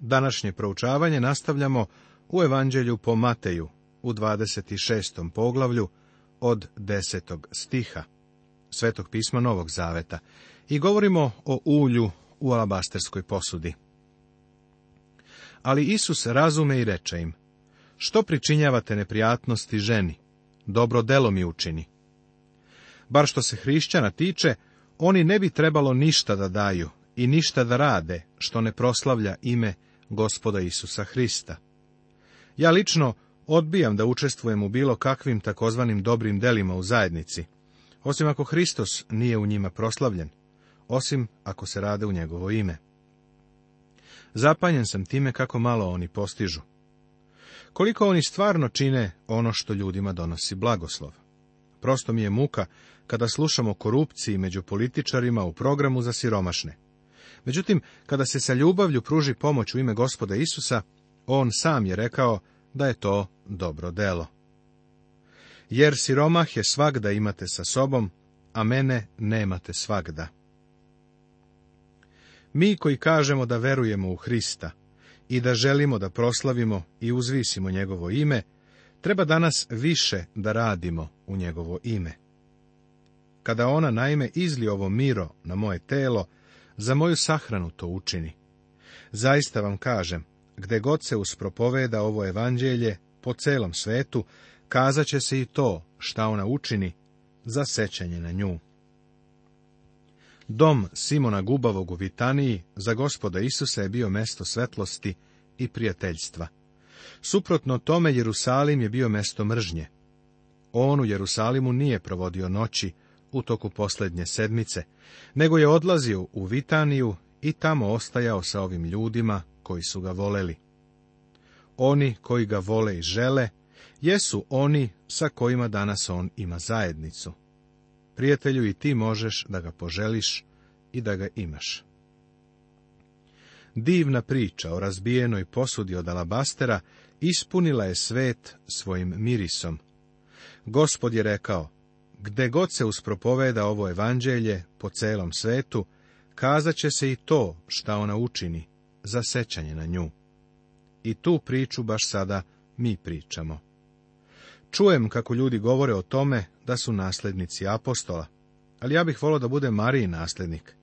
Današnje proučavanje nastavljamo u Evanđelju po Mateju u 26. poglavlju od 10. stiha Svetog pisma Novog Zaveta i govorimo o ulju u alabasterskoj posudi. Ali Isus razume i reče im, što pričinjavate neprijatnosti ženi, dobro delo mi učini. Bar što se hrišćana tiče, oni ne bi trebalo ništa da daju i ništa da rade, što ne proslavlja ime gospoda Isusa Hrista. Ja lično odbijam da učestvujem u bilo kakvim takozvanim dobrim delima u zajednici, osim ako Hristos nije u njima proslavljen, osim ako se rade u njegovo ime. Zapanjen sam time kako malo oni postižu. Koliko oni stvarno čine ono što ljudima donosi blagoslov. Prosto mi je muka kada slušamo korupciji među političarima u programu za siromašne. Međutim, kada se sa ljubavlju pruži pomoć u ime gospoda Isusa, on sam je rekao da je to dobro delo. Jer siromah je svagda imate sa sobom, a mene nemate svagda. Mi koji kažemo da verujemo u Hrista i da želimo da proslavimo i uzvisimo njegovo ime, treba danas više da radimo u njegovo ime. Kada ona naime izli ovo miro na moje telo, za moju sahranu to učini. Zaista vam kažem, gde god se uspropoveda ovo evanđelje po celom svetu, kazat će se i to šta ona učini za sećanje na nju. Dom Simona Gubavog u Vitaniji za gospoda Isusa je bio mesto svetlosti i prijateljstva. Suprotno tome, Jerusalim je bio mesto mržnje. On u Jerusalimu nije provodio noći, u toku posljednje sedmice, nego je odlazio u Vitaniju i tamo ostajao sa ovim ljudima koji su ga voleli. Oni koji ga vole i žele, jesu oni sa kojima danas on ima zajednicu. Prijatelju i ti možeš da ga poželiš i da ga imaš. Divna priča o razbijenoj posudi od alabastera ispunila je svet svojim mirisom. Gospod je rekao, Gde god se uspropoveda ovo evanđelje po celom svetu, kazat će se i to šta ona učini, za sećanje na nju. I tu priču baš sada mi pričamo. Čujem kako ljudi govore o tome da su naslednici apostola, ali ja bih volio da bude Mariji naslednik.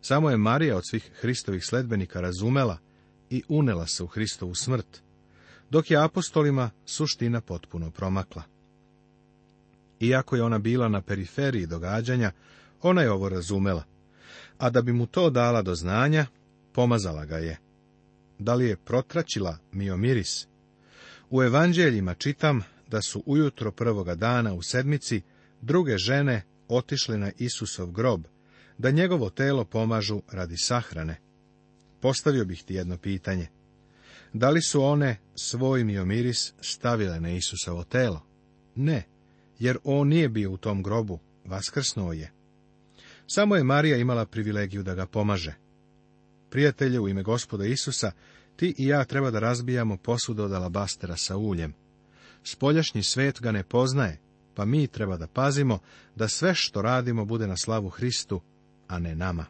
Samo je Marija od svih Hristovih sledbenika razumela i unela se u Hristovu smrt, dok je apostolima suština potpuno promakla. Iako je ona bila na periferiji događanja, ona je ovo razumela. A da bi mu to dala do znanja, pomazala ga je. Da li je protračila miomiris? U evanđeljima čitam da su ujutro prvoga dana u sedmici druge žene otišle na Isusov grob, da njegovo telo pomažu radi sahrane. Postavio bih ti jedno pitanje. Da li su one svoj miomiris stavile na Isusovo telo? Ne jer on nije bio u tom grobu, vaskrsnuo je. Samo je Marija imala privilegiju da ga pomaže. Prijatelje, u ime gospoda Isusa, ti i ja treba da razbijamo posudu od alabastera sa uljem. Spoljašnji svet ga ne poznaje, pa mi treba da pazimo da sve što radimo bude na slavu Hristu, a ne nama.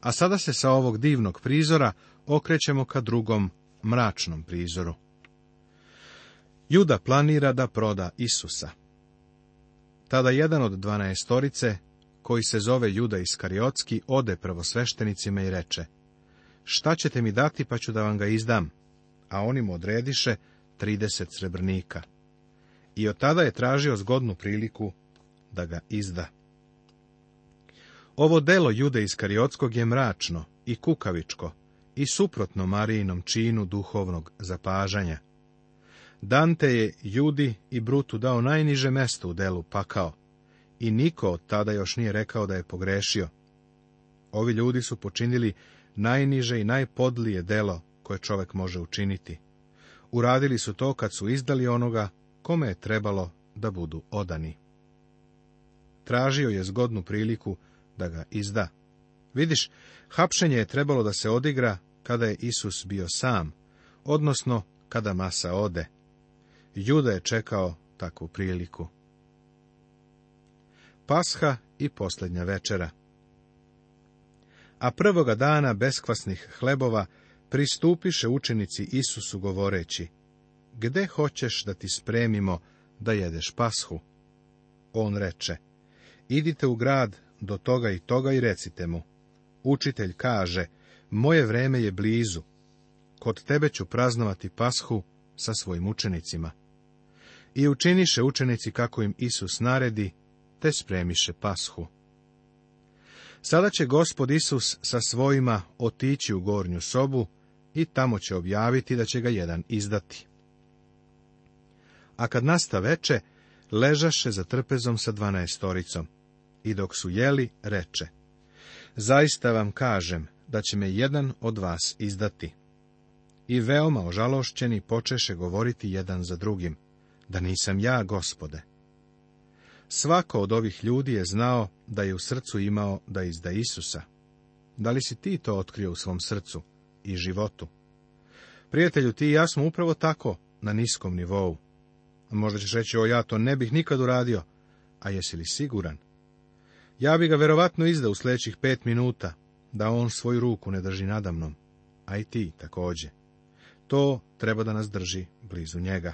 A sada se sa ovog divnog prizora okrećemo ka drugom mračnom prizoru. Juda planira da proda Isusa. Tada jedan od dvanaestorice, koji se zove Juda Iskariotski, ode prvosveštenicima i reče, šta ćete mi dati pa ću da vam ga izdam, a oni mu odrediše trideset srebrnika. I od tada je tražio zgodnu priliku da ga izda. Ovo delo Jude Iskariotskog je mračno i kukavičko i suprotno Marijinom činu duhovnog zapažanja. Dante je Judi i Brutu dao najniže mesto u delu pakao i niko od tada još nije rekao da je pogrešio. Ovi ljudi su počinili najniže i najpodlije delo koje čovek može učiniti. Uradili su to kad su izdali onoga kome je trebalo da budu odani. Tražio je zgodnu priliku da ga izda. Vidiš, hapšenje je trebalo da se odigra kada je Isus bio sam, odnosno kada masa ode. Juda je čekao takvu priliku. Pasha i posljednja večera A prvoga dana beskvasnih hlebova pristupiše učenici Isusu govoreći, Gde hoćeš da ti spremimo da jedeš pashu? On reče, idite u grad do toga i toga i recite mu, učitelj kaže, moje vreme je blizu, kod tebe ću praznovati pashu sa svojim učenicima i učiniše učenici kako im Isus naredi, te spremiše pashu. Sada će gospod Isus sa svojima otići u gornju sobu i tamo će objaviti da će ga jedan izdati. A kad nasta veče, ležaše za trpezom sa dvanaestoricom i dok su jeli, reče, zaista vam kažem da će me jedan od vas izdati. I veoma ožalošćeni počeše govoriti jedan za drugim da nisam ja, gospode. Svako od ovih ljudi je znao da je u srcu imao da izda Isusa. Da li si ti to otkrio u svom srcu i životu? Prijatelju, ti i ja smo upravo tako, na niskom nivou. Možda ćeš reći, o ja to ne bih nikad uradio, a jesi li siguran? Ja bi ga verovatno izdao u sljedećih pet minuta, da on svoju ruku ne drži nadamnom, a i ti također. To treba da nas drži blizu njega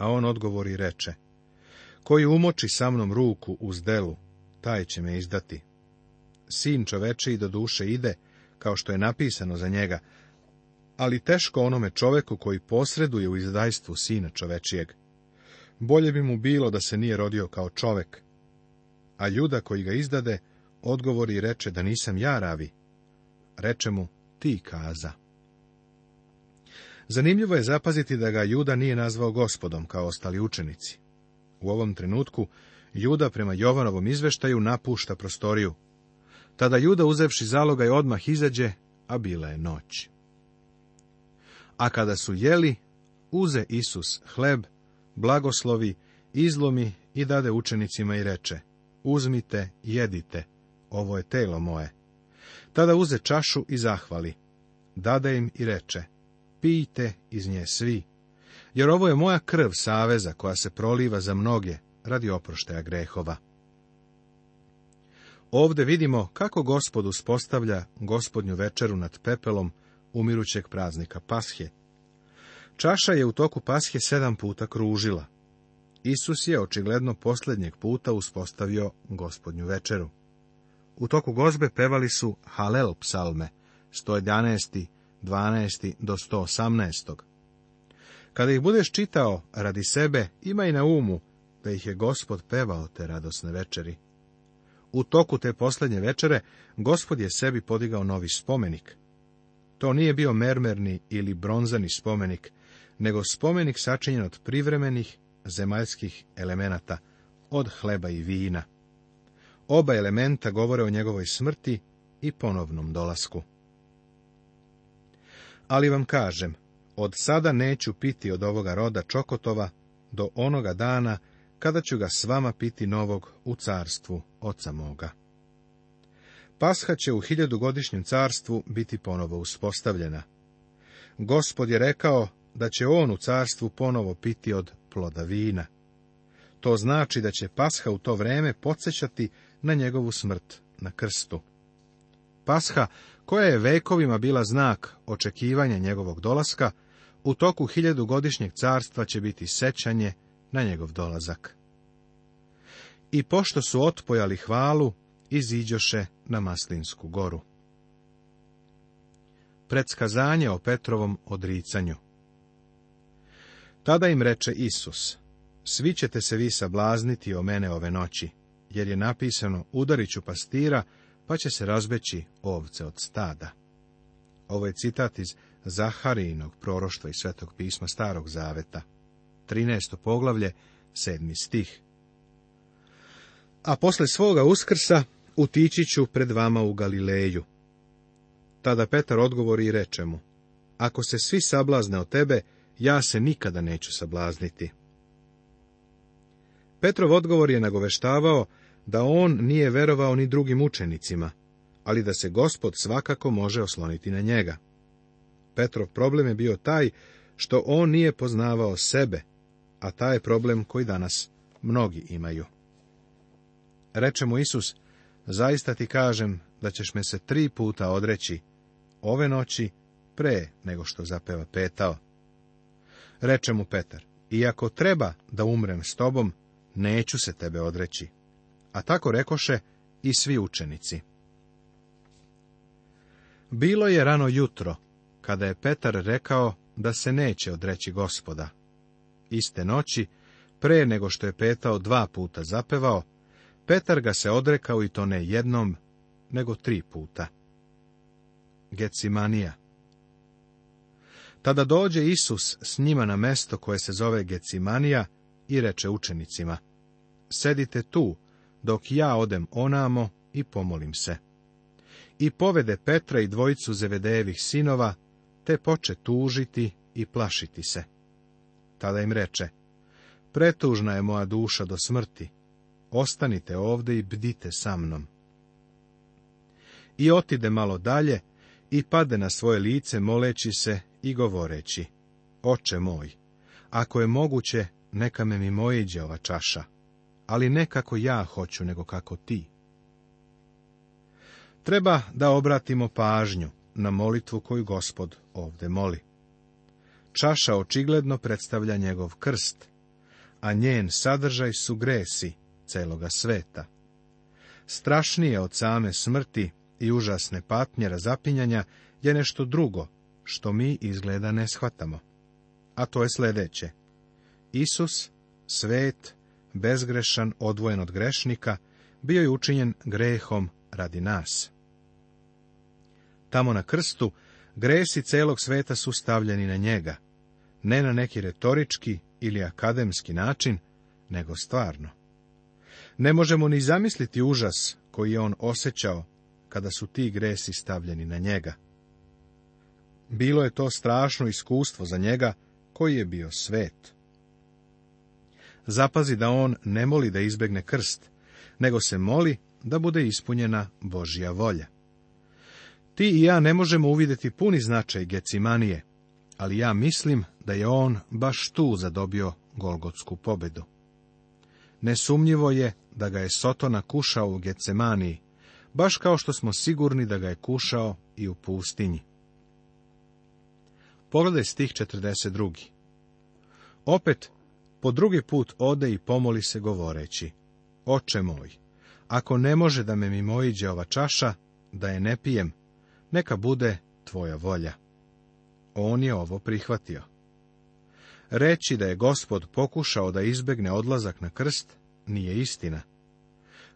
a on odgovori reče, koji umoči sa mnom ruku uz delu, taj će me izdati. Sin i do duše ide, kao što je napisano za njega, ali teško onome čoveku koji posreduje u izdajstvu sina čovečijeg. Bolje bi mu bilo da se nije rodio kao čovek. A ljuda koji ga izdade, odgovori i reče da nisam ja ravi. Reče mu, ti kaza. Zanimljivo je zapaziti da ga Juda nije nazvao gospodom kao ostali učenici. U ovom trenutku Juda prema Jovanovom izveštaju napušta prostoriju. Tada Juda uzevši zaloga, i odmah izađe, a bila je noć. A kada su jeli, uze Isus hleb, blagoslovi, izlomi i dade učenicima i reče, uzmite, jedite, ovo je telo moje. Tada uze čašu i zahvali, dade im i reče, pijte iz nje svi, jer ovo je moja krv saveza koja se proliva za mnoge radi oproštaja grehova. Ovde vidimo kako gospod uspostavlja gospodnju večeru nad pepelom umirućeg praznika Pashe. Čaša je u toku Pashe sedam puta kružila. Isus je očigledno posljednjeg puta uspostavio gospodnju večeru. U toku gozbe pevali su Halel psalme, 111. 12. do 118. Kada ih budeš čitao radi sebe, imaj na umu da ih je gospod pevao te radosne večeri. U toku te posljednje večere, gospod je sebi podigao novi spomenik. To nije bio mermerni ili bronzani spomenik, nego spomenik sačinjen od privremenih zemaljskih elemenata, od hleba i vina. Oba elementa govore o njegovoj smrti i ponovnom dolasku. Ali vam kažem, od sada neću piti od ovoga roda čokotova do onoga dana kada ću ga s vama piti novog u carstvu oca moga. Pasha će u hiljadugodišnjem carstvu biti ponovo uspostavljena. Gospod je rekao da će on u carstvu ponovo piti od ploda vina. To znači da će Pasha u to vreme podsjećati na njegovu smrt na krstu pasha, koja je vekovima bila znak očekivanja njegovog dolaska, u toku godišnjeg carstva će biti sećanje na njegov dolazak. I pošto su otpojali hvalu, iziđoše na Maslinsku goru. Predskazanje o Petrovom odricanju Tada im reče Isus, svi ćete se vi sablazniti o mene ove noći, jer je napisano, udariću pastira pa će se razbeći ovce od stada. Ovo je citat iz Zaharijinog proroštva i svetog pisma Starog Zaveta, 13. poglavlje, 7. stih. A posle svoga uskrsa utići ću pred vama u Galileju. Tada Petar odgovori i reče mu, ako se svi sablazne o tebe, ja se nikada neću sablazniti. Petrov odgovor je nagoveštavao da on nije verovao ni drugim učenicima, ali da se gospod svakako može osloniti na njega. Petrov problem je bio taj što on nije poznavao sebe, a taj je problem koji danas mnogi imaju. Reče mu Isus, zaista ti kažem da ćeš me se tri puta odreći, ove noći pre nego što zapeva petao. Reče mu Petar, iako treba da umrem s tobom, neću se tebe odreći. A tako rekoše i svi učenici. Bilo je rano jutro, kada je Petar rekao da se neće odreći gospoda. Iste noći, pre nego što je Petao dva puta zapevao, Petar ga se odrekao i to ne jednom, nego tri puta. Gecimanija Tada dođe Isus s njima na mesto koje se zove Gecimanija i reče učenicima, sedite tu, dok ja odem onamo i pomolim se. I povede Petra i dvojicu Zevedejevih sinova, te poče tužiti i plašiti se. Tada im reče, pretužna je moja duša do smrti, ostanite ovdje i bdite sa mnom. I otide malo dalje i pade na svoje lice moleći se i govoreći, oče moj, ako je moguće, neka me mi mojiđe ova čaša, ali ne kako ja hoću, nego kako ti. Treba da obratimo pažnju na molitvu koju gospod ovde moli. Čaša očigledno predstavlja njegov krst, a njen sadržaj su gresi celoga sveta. Strašnije od same smrti i užasne patnje razapinjanja je nešto drugo, što mi izgleda ne shvatamo. A to je sljedeće. Isus, svet, bezgrešan, odvojen od grešnika, bio je učinjen grehom radi nas. Tamo na krstu gresi celog sveta su stavljeni na njega, ne na neki retorički ili akademski način, nego stvarno. Ne možemo ni zamisliti užas koji je on osjećao kada su ti gresi stavljeni na njega. Bilo je to strašno iskustvo za njega koji je bio svet zapazi da on ne moli da izbegne krst, nego se moli da bude ispunjena Božja volja. Ti i ja ne možemo uvidjeti puni značaj Gecimanije, ali ja mislim da je on baš tu zadobio Golgotsku pobedu. Nesumnjivo je da ga je Sotona kušao u Gecemaniji, baš kao što smo sigurni da ga je kušao i u pustinji. Pogledaj stih 42. Opet po drugi put ode i pomoli se govoreći, Oče moj, ako ne može da me mimoiđe ova čaša, da je ne pijem, neka bude tvoja volja. On je ovo prihvatio. Reći da je gospod pokušao da izbegne odlazak na krst nije istina.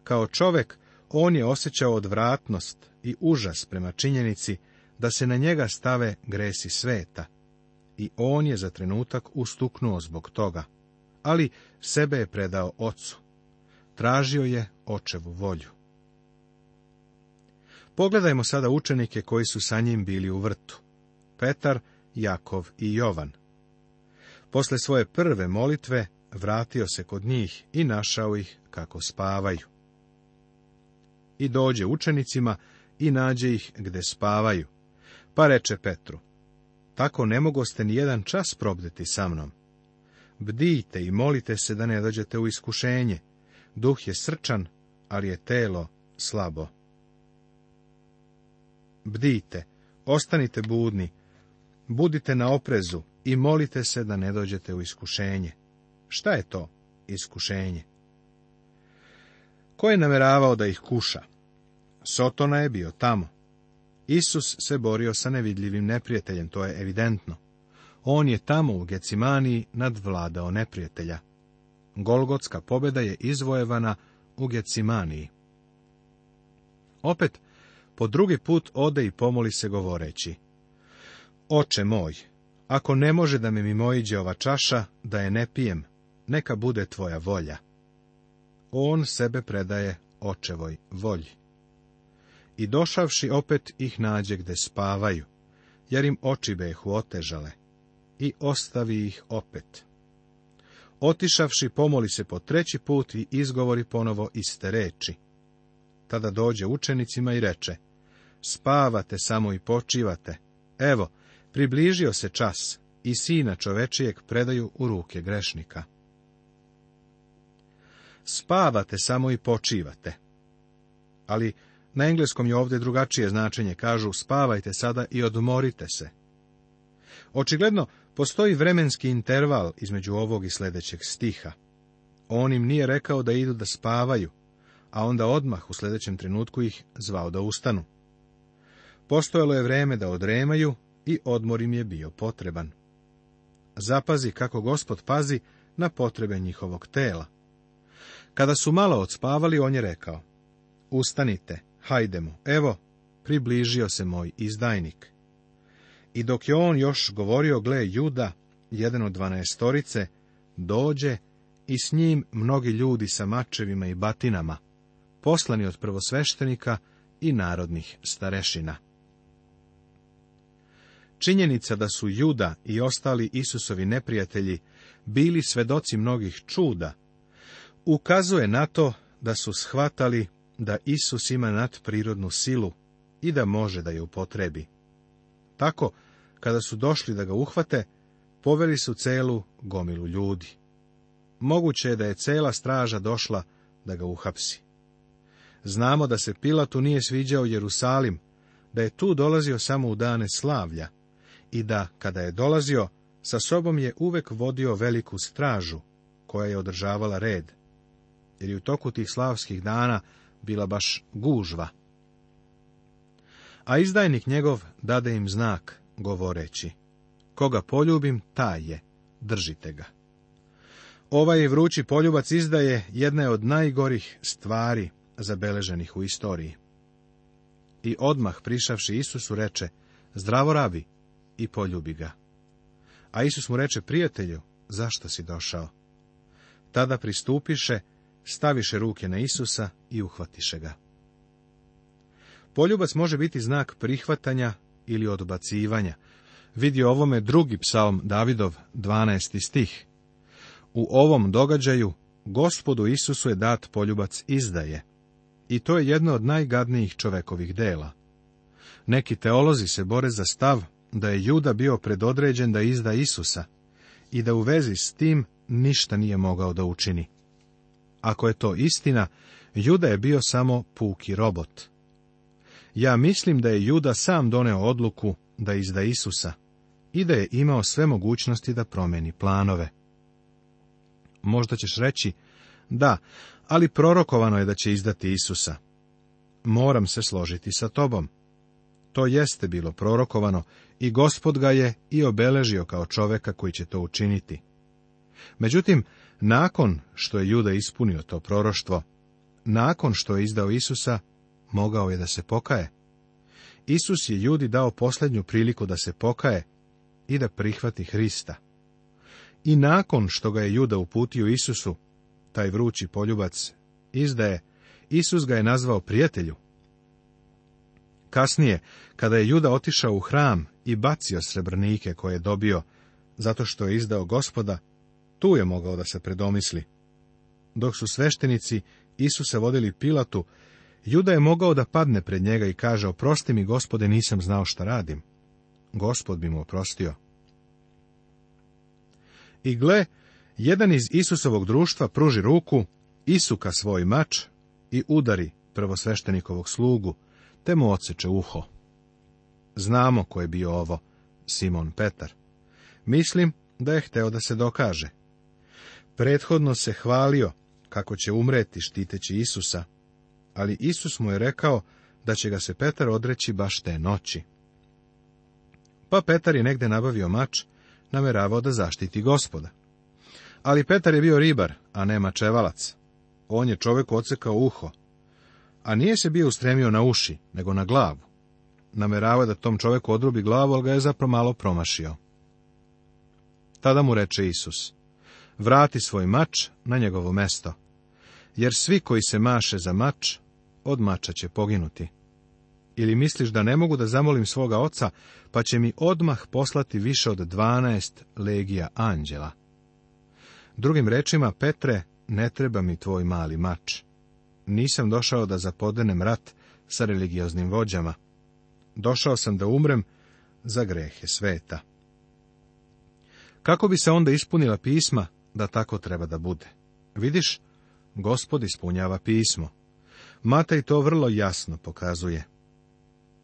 Kao čovek, on je osjećao odvratnost i užas prema činjenici da se na njega stave gresi sveta, i on je za trenutak ustuknuo zbog toga ali sebe je predao ocu. Tražio je očevu volju. Pogledajmo sada učenike koji su sa njim bili u vrtu. Petar, Jakov i Jovan. Posle svoje prve molitve vratio se kod njih i našao ih kako spavaju. I dođe učenicima i nađe ih gde spavaju. Pa reče Petru, tako ne mogoste ni jedan čas probdeti sa mnom. Bdijte i molite se da ne dođete u iskušenje. Duh je srčan, ali je telo slabo. Bdijte, ostanite budni, budite na oprezu i molite se da ne dođete u iskušenje. Šta je to iskušenje? Ko je nameravao da ih kuša? Sotona je bio tamo. Isus se borio sa nevidljivim neprijateljem, to je evidentno. On je tamo u Gecimaniji nadvladao neprijatelja. Golgotska pobjeda je izvojevana u Gecimaniji. Opet, po drugi put ode i pomoli se govoreći. Oče moj, ako ne može da mi mimoiđe ova čaša, da je ne pijem, neka bude tvoja volja. On sebe predaje očevoj volji. I došavši opet ih nađe gde spavaju, jer im oči behu otežale i ostavi ih opet. Otišavši, pomoli se po treći put i izgovori ponovo iste reči. Tada dođe učenicima i reče, spavate samo i počivate. Evo, približio se čas i sina čovečijeg predaju u ruke grešnika. Spavate samo i počivate. Ali na engleskom je ovdje drugačije značenje, kažu spavajte sada i odmorite se. Očigledno, Postoji vremenski interval između ovog i sljedećeg stiha. On im nije rekao da idu da spavaju, a onda odmah u sljedećem trenutku ih zvao da ustanu. Postojalo je vreme da odremaju i odmor im je bio potreban. Zapazi kako gospod pazi na potrebe njihovog tela. Kada su malo odspavali, on je rekao, ustanite, hajdemo, evo, približio se moj izdajnik. I dok je on još govorio, gle, Juda, jedan od dvanaestorice, dođe i s njim mnogi ljudi sa mačevima i batinama, poslani od prvosveštenika i narodnih starešina. Činjenica da su Juda i ostali Isusovi neprijatelji bili svedoci mnogih čuda, ukazuje na to da su shvatali da Isus ima nadprirodnu silu i da može da je upotrebi. Tako, kada su došli da ga uhvate, poveli su celu gomilu ljudi. Moguće je da je cela straža došla da ga uhapsi. Znamo da se Pilatu nije sviđao Jerusalim, da je tu dolazio samo u dane slavlja i da, kada je dolazio, sa sobom je uvek vodio veliku stražu, koja je održavala red, jer je u toku tih slavskih dana bila baš gužva. A izdajnik njegov dade im znak, govoreći, koga poljubim, taj je, držite ga. Ovaj vrući poljubac izdaje jedne od najgorih stvari zabeleženih u istoriji. I odmah prišavši Isusu reče, zdravo rabi i poljubi ga. A Isus mu reče, prijatelju, zašto si došao? Tada pristupiše, staviše ruke na Isusa i uhvatiše ga. Poljubac može biti znak prihvatanja ili odbacivanja. Vidi ovome drugi psalm Davidov, 12. stih. U ovom događaju gospodu Isusu je dat poljubac izdaje. I to je jedno od najgadnijih čovekovih dela. Neki teolozi se bore za stav da je Juda bio predodređen da izda Isusa i da u vezi s tim ništa nije mogao da učini. Ako je to istina, Juda je bio samo puki robot. Ja mislim da je Juda sam doneo odluku da izda Isusa i da je imao sve mogućnosti da promeni planove. Možda ćeš reći, da, ali prorokovano je da će izdati Isusa. Moram se složiti sa tobom. To jeste bilo prorokovano i gospod ga je i obeležio kao čoveka koji će to učiniti. Međutim, nakon što je Juda ispunio to proroštvo, nakon što je izdao Isusa, mogao je da se pokaje. Isus je ljudi dao posljednju priliku da se pokaje i da prihvati Hrista. I nakon što ga je Juda uputio Isusu, taj vrući poljubac, izdaje, Isus ga je nazvao prijatelju. Kasnije, kada je Juda otišao u hram i bacio srebrnike koje je dobio, zato što je izdao gospoda, tu je mogao da se predomisli. Dok su sveštenici Isusa vodili Pilatu, Juda je mogao da padne pred njega i kaže, oprosti mi, gospode, nisam znao šta radim. Gospod bi mu oprostio. I gle, jedan iz Isusovog društva pruži ruku, isuka svoj mač i udari prvosveštenikovog slugu, te mu odseče uho. Znamo ko je bio ovo, Simon Petar. Mislim da je hteo da se dokaže. Prethodno se hvalio kako će umreti štiteći Isusa, ali Isus mu je rekao da će ga se Petar odreći baš te noći. Pa Petar je negde nabavio mač, nameravao da zaštiti gospoda. Ali Petar je bio ribar, a ne mačevalac. On je čoveku ocekao uho, a nije se bio ustremio na uši, nego na glavu. Namerava da tom čovjeku odrubi glavu, ali ga je zapravo malo promašio. Tada mu reče Isus, vrati svoj mač na njegovo mesto, jer svi koji se maše za mač, od mača će poginuti. Ili misliš da ne mogu da zamolim svoga oca, pa će mi odmah poslati više od dvanaest legija anđela? Drugim rečima, Petre, ne treba mi tvoj mali mač. Nisam došao da zapodenem rat sa religioznim vođama. Došao sam da umrem za grehe sveta. Kako bi se onda ispunila pisma da tako treba da bude? Vidiš, gospod ispunjava pismo. Matej to vrlo jasno pokazuje.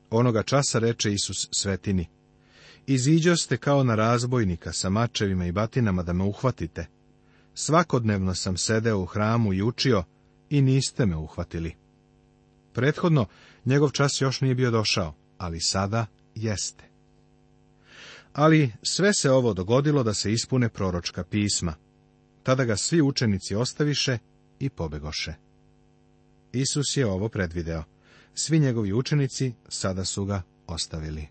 Onoga časa reče Isus svetini, iziđo ste kao na razbojnika sa mačevima i batinama da me uhvatite. Svakodnevno sam sedeo u hramu i učio i niste me uhvatili. Prethodno, njegov čas još nije bio došao, ali sada jeste. Ali sve se ovo dogodilo da se ispune proročka pisma. Tada ga svi učenici ostaviše i pobegoše. Isus je ovo predvideo. Svi njegovi učenici sada su ga ostavili.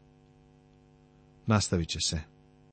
Nastavit će se.